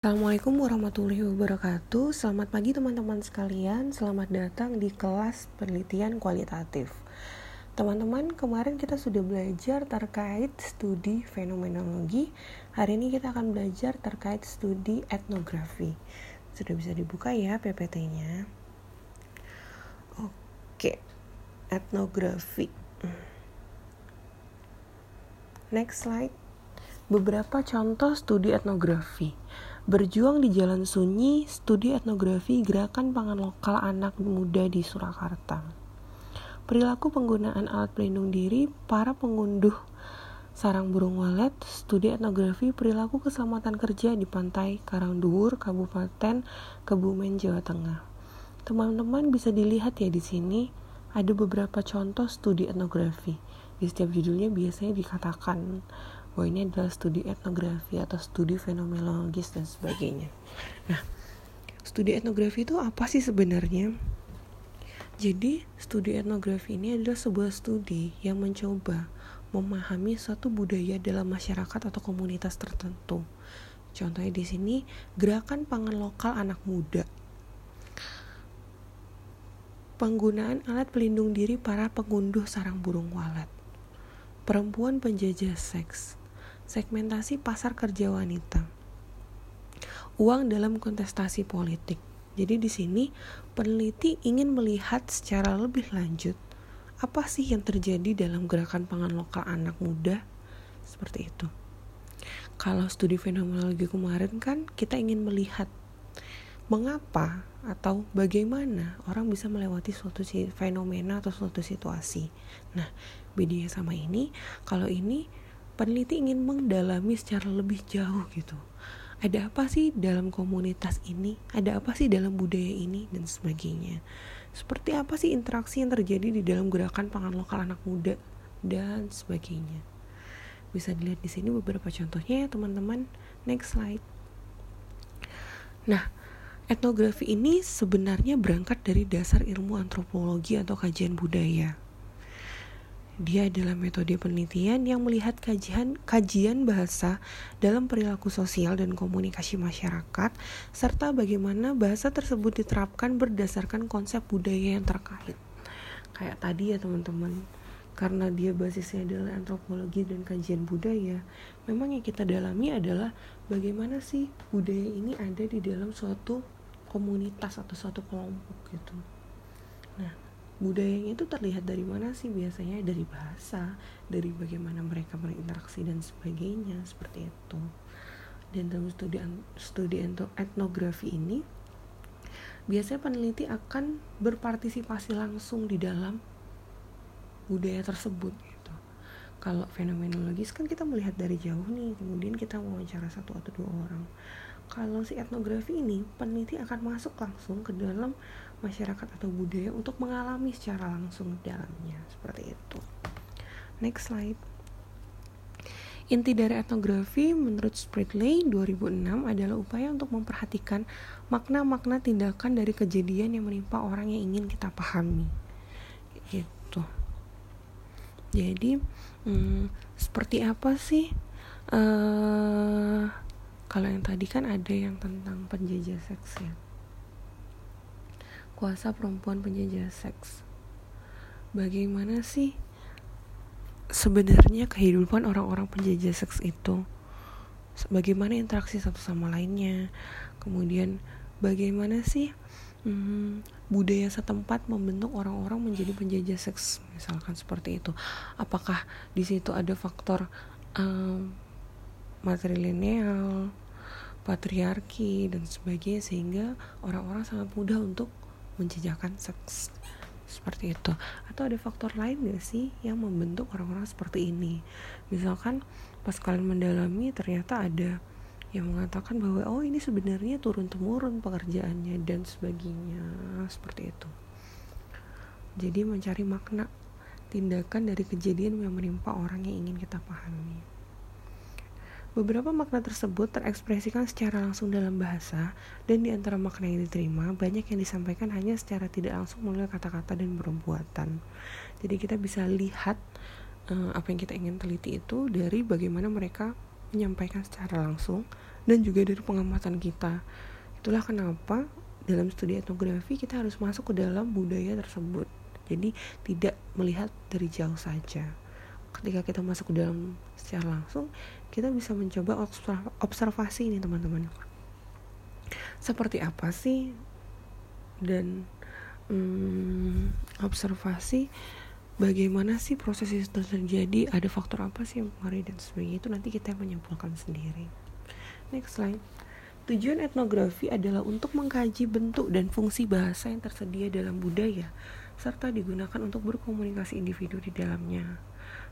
Assalamualaikum warahmatullahi wabarakatuh. Selamat pagi teman-teman sekalian. Selamat datang di kelas penelitian kualitatif. Teman-teman, kemarin kita sudah belajar terkait studi fenomenologi. Hari ini kita akan belajar terkait studi etnografi. Sudah bisa dibuka ya PPT-nya Oke, etnografi. Next slide. Beberapa contoh studi etnografi Berjuang di Jalan Sunyi, studi etnografi gerakan pangan lokal anak muda di Surakarta. Perilaku penggunaan alat pelindung diri para pengunduh sarang burung walet, studi etnografi perilaku keselamatan kerja di pantai Karangduwur, Kabupaten Kebumen, Jawa Tengah. Teman-teman bisa dilihat ya di sini ada beberapa contoh studi etnografi. Di setiap judulnya biasanya dikatakan bahwa ini adalah studi etnografi atau studi fenomenologis dan sebagainya. Nah, studi etnografi itu apa sih sebenarnya? Jadi, studi etnografi ini adalah sebuah studi yang mencoba memahami suatu budaya dalam masyarakat atau komunitas tertentu. Contohnya di sini, gerakan pangan lokal anak muda. Penggunaan alat pelindung diri para pengunduh sarang burung walet. Perempuan penjajah seks segmentasi pasar kerja wanita. Uang dalam kontestasi politik. Jadi di sini peneliti ingin melihat secara lebih lanjut apa sih yang terjadi dalam gerakan pangan lokal anak muda seperti itu. Kalau studi fenomenologi kemarin kan kita ingin melihat mengapa atau bagaimana orang bisa melewati suatu fenomena atau suatu situasi. Nah, bedanya sama ini, kalau ini peneliti ingin mendalami secara lebih jauh gitu. Ada apa sih dalam komunitas ini? Ada apa sih dalam budaya ini? Dan sebagainya. Seperti apa sih interaksi yang terjadi di dalam gerakan pangan lokal anak muda? Dan sebagainya. Bisa dilihat di sini beberapa contohnya ya teman-teman. Next slide. Nah etnografi ini sebenarnya berangkat dari dasar ilmu antropologi atau kajian budaya dia adalah metode penelitian yang melihat kajian, kajian bahasa dalam perilaku sosial dan komunikasi masyarakat, serta bagaimana bahasa tersebut diterapkan berdasarkan konsep budaya yang terkait. Kayak tadi ya teman-teman, karena dia basisnya adalah antropologi dan kajian budaya, memang yang kita dalami adalah bagaimana sih budaya ini ada di dalam suatu komunitas atau suatu kelompok gitu. Nah, budayanya itu terlihat dari mana sih? Biasanya dari bahasa dari bagaimana mereka berinteraksi dan sebagainya seperti itu. Dan dalam studi studi etnografi ini biasanya peneliti akan berpartisipasi langsung di dalam budaya tersebut kalau fenomenologis kan kita melihat dari jauh nih kemudian kita wawancara satu atau dua orang kalau si etnografi ini peneliti akan masuk langsung ke dalam masyarakat atau budaya untuk mengalami secara langsung dalamnya seperti itu next slide Inti dari etnografi menurut Spritley 2006 adalah upaya untuk memperhatikan makna-makna tindakan dari kejadian yang menimpa orang yang ingin kita pahami. Gitu. Jadi, hmm, seperti apa sih? Uh, kalau yang tadi kan ada yang tentang penjajah seks ya kuasa perempuan penjajah seks. Bagaimana sih sebenarnya kehidupan orang-orang penjajah seks itu? Bagaimana interaksi satu sama lainnya? Kemudian bagaimana sih hmm, budaya setempat membentuk orang-orang menjadi penjajah seks, misalkan seperti itu? Apakah di situ ada faktor um, matrilineal, patriarki dan sebagainya sehingga orang-orang sangat mudah untuk menjejakan seks? Seperti itu. Atau ada faktor lain gak sih yang membentuk orang-orang seperti ini? Misalkan pas kalian mendalami ternyata ada yang mengatakan bahwa oh ini sebenarnya turun temurun pekerjaannya dan sebagainya. Seperti itu. Jadi mencari makna tindakan dari kejadian yang menimpa orang yang ingin kita pahami. Beberapa makna tersebut terekspresikan secara langsung dalam bahasa, dan di antara makna yang diterima, banyak yang disampaikan hanya secara tidak langsung melalui kata-kata dan perbuatan. Jadi kita bisa lihat uh, apa yang kita ingin teliti itu dari bagaimana mereka menyampaikan secara langsung dan juga dari pengamatan kita. Itulah kenapa dalam studi etnografi kita harus masuk ke dalam budaya tersebut. Jadi tidak melihat dari jauh saja. Ketika kita masuk ke dalam secara langsung kita bisa mencoba observasi ini teman-teman. Seperti apa sih dan hmm, observasi bagaimana sih proses itu terjadi? Ada faktor apa sih yang mempengaruhi dan sebagainya? Itu nanti kita menyimpulkan sendiri. Next slide. Tujuan etnografi adalah untuk mengkaji bentuk dan fungsi bahasa yang tersedia dalam budaya serta digunakan untuk berkomunikasi individu di dalamnya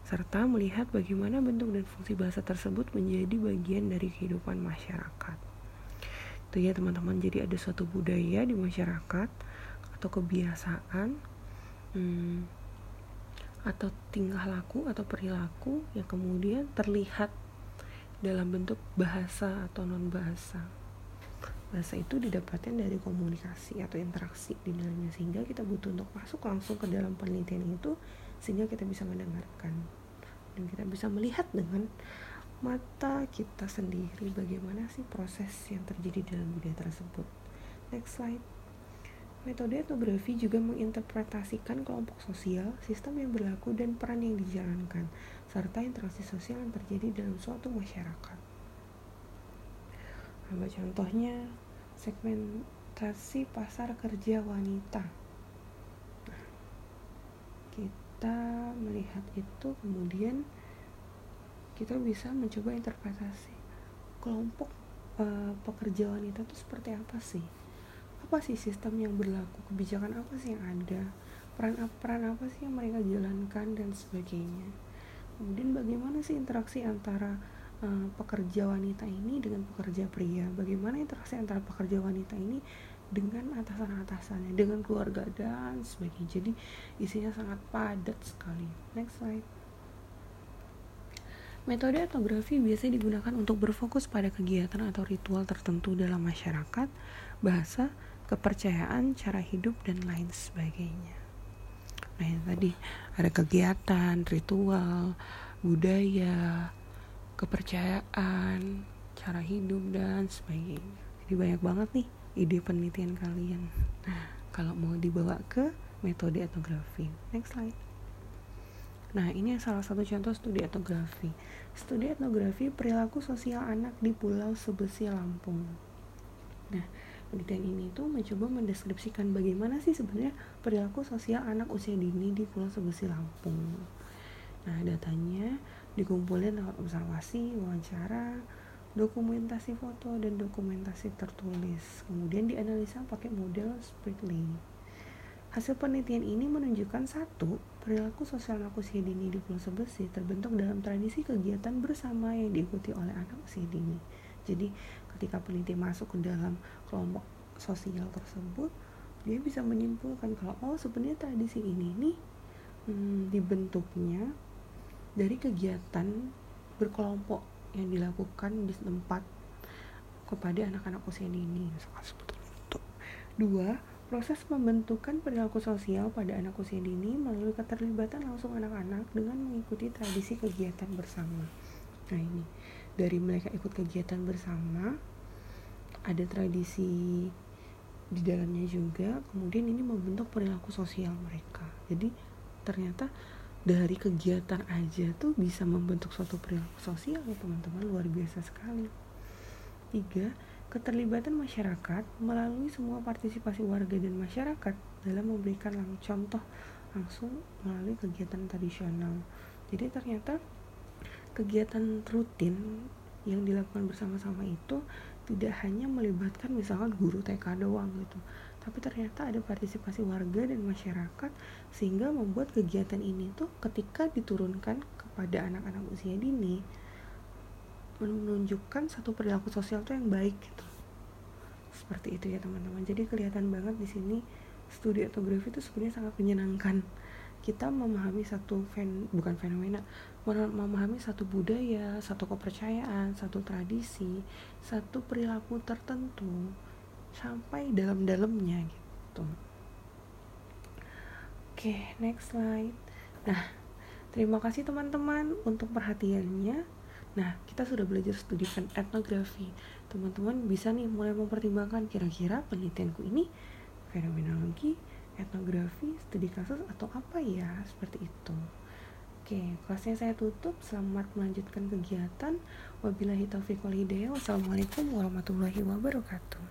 serta melihat bagaimana bentuk dan fungsi bahasa tersebut menjadi bagian dari kehidupan masyarakat. Itu ya teman-teman. Jadi ada suatu budaya di masyarakat atau kebiasaan hmm, atau tingkah laku atau perilaku yang kemudian terlihat dalam bentuk bahasa atau non bahasa bahasa itu didapatkan dari komunikasi atau interaksi di dalamnya sehingga kita butuh untuk masuk langsung ke dalam penelitian itu sehingga kita bisa mendengarkan. Dan kita bisa melihat dengan mata kita sendiri bagaimana sih proses yang terjadi dalam budaya tersebut. Next slide Metode etnografi juga menginterpretasikan kelompok sosial, sistem yang berlaku, dan peran yang dijalankan, serta interaksi sosial yang terjadi dalam suatu masyarakat. Nah, contohnya, segmentasi pasar kerja wanita. Nah, kita melihat itu, kemudian kita bisa mencoba interpretasi kelompok uh, pekerja wanita itu seperti apa sih apa sih sistem yang berlaku? Kebijakan apa sih yang ada? Peran peran apa sih yang mereka jalankan dan sebagainya? Kemudian bagaimana sih interaksi antara uh, pekerja wanita ini dengan pekerja pria? Bagaimana interaksi antara pekerja wanita ini dengan atasan-atasannya dengan keluarga dan sebagainya? Jadi isinya sangat padat sekali. Next slide. Metode etnografi biasanya digunakan untuk berfokus pada kegiatan atau ritual tertentu dalam masyarakat, bahasa, kepercayaan, cara hidup, dan lain sebagainya. Nah, yang tadi ada kegiatan, ritual, budaya, kepercayaan, cara hidup, dan sebagainya. Jadi banyak banget nih ide penelitian kalian. Kalau mau dibawa ke metode etnografi. Next slide. Nah, ini salah satu contoh studi etnografi. Studi etnografi perilaku sosial anak di Pulau Sebesi Lampung. Nah, penelitian ini tuh mencoba mendeskripsikan bagaimana sih sebenarnya perilaku sosial anak usia dini di Pulau Sebesi Lampung. Nah, datanya dikumpulin lewat observasi, wawancara, dokumentasi foto, dan dokumentasi tertulis. Kemudian dianalisa pakai model Spritling. Hasil penelitian ini menunjukkan satu, perilaku sosial anak usia dini di Pulau Sebesi terbentuk dalam tradisi kegiatan bersama yang diikuti oleh anak usia dini. Jadi ketika peneliti masuk ke dalam kelompok sosial tersebut dia bisa menyimpulkan kalau oh sebenarnya tradisi ini nih hmm, dibentuknya dari kegiatan berkelompok yang dilakukan di tempat kepada anak-anak usia dini. Dua proses pembentukan perilaku sosial pada anak usia dini melalui keterlibatan langsung anak-anak dengan mengikuti tradisi kegiatan bersama. Nah ini dari mereka ikut kegiatan bersama ada tradisi di dalamnya juga kemudian ini membentuk perilaku sosial mereka. Jadi ternyata dari kegiatan aja tuh bisa membentuk suatu perilaku sosial ya teman-teman. Luar biasa sekali. Tiga keterlibatan masyarakat. Melalui semua partisipasi warga dan masyarakat dalam memberikan contoh langsung melalui kegiatan tradisional. Jadi ternyata kegiatan rutin yang dilakukan bersama-sama itu tidak hanya melibatkan misalkan guru TK doang gitu tapi ternyata ada partisipasi warga dan masyarakat sehingga membuat kegiatan ini tuh ketika diturunkan kepada anak-anak usia dini menunjukkan satu perilaku sosial tuh yang baik gitu. Seperti itu ya teman-teman. Jadi kelihatan banget di sini studi etnografi itu sebenarnya sangat menyenangkan kita memahami satu fen bukan fenomena memahami satu budaya satu kepercayaan satu tradisi satu perilaku tertentu sampai dalam-dalamnya gitu. Oke next slide. Nah terima kasih teman-teman untuk perhatiannya. Nah, kita sudah belajar studi etnografi. Teman-teman bisa nih mulai mempertimbangkan kira-kira penelitianku ini fenomenologi, etnografi, studi kasus atau apa ya, seperti itu. Oke, kelasnya saya tutup. Selamat melanjutkan kegiatan. Wabillahi taufiq wal hidayah. Wassalamualaikum warahmatullahi wabarakatuh.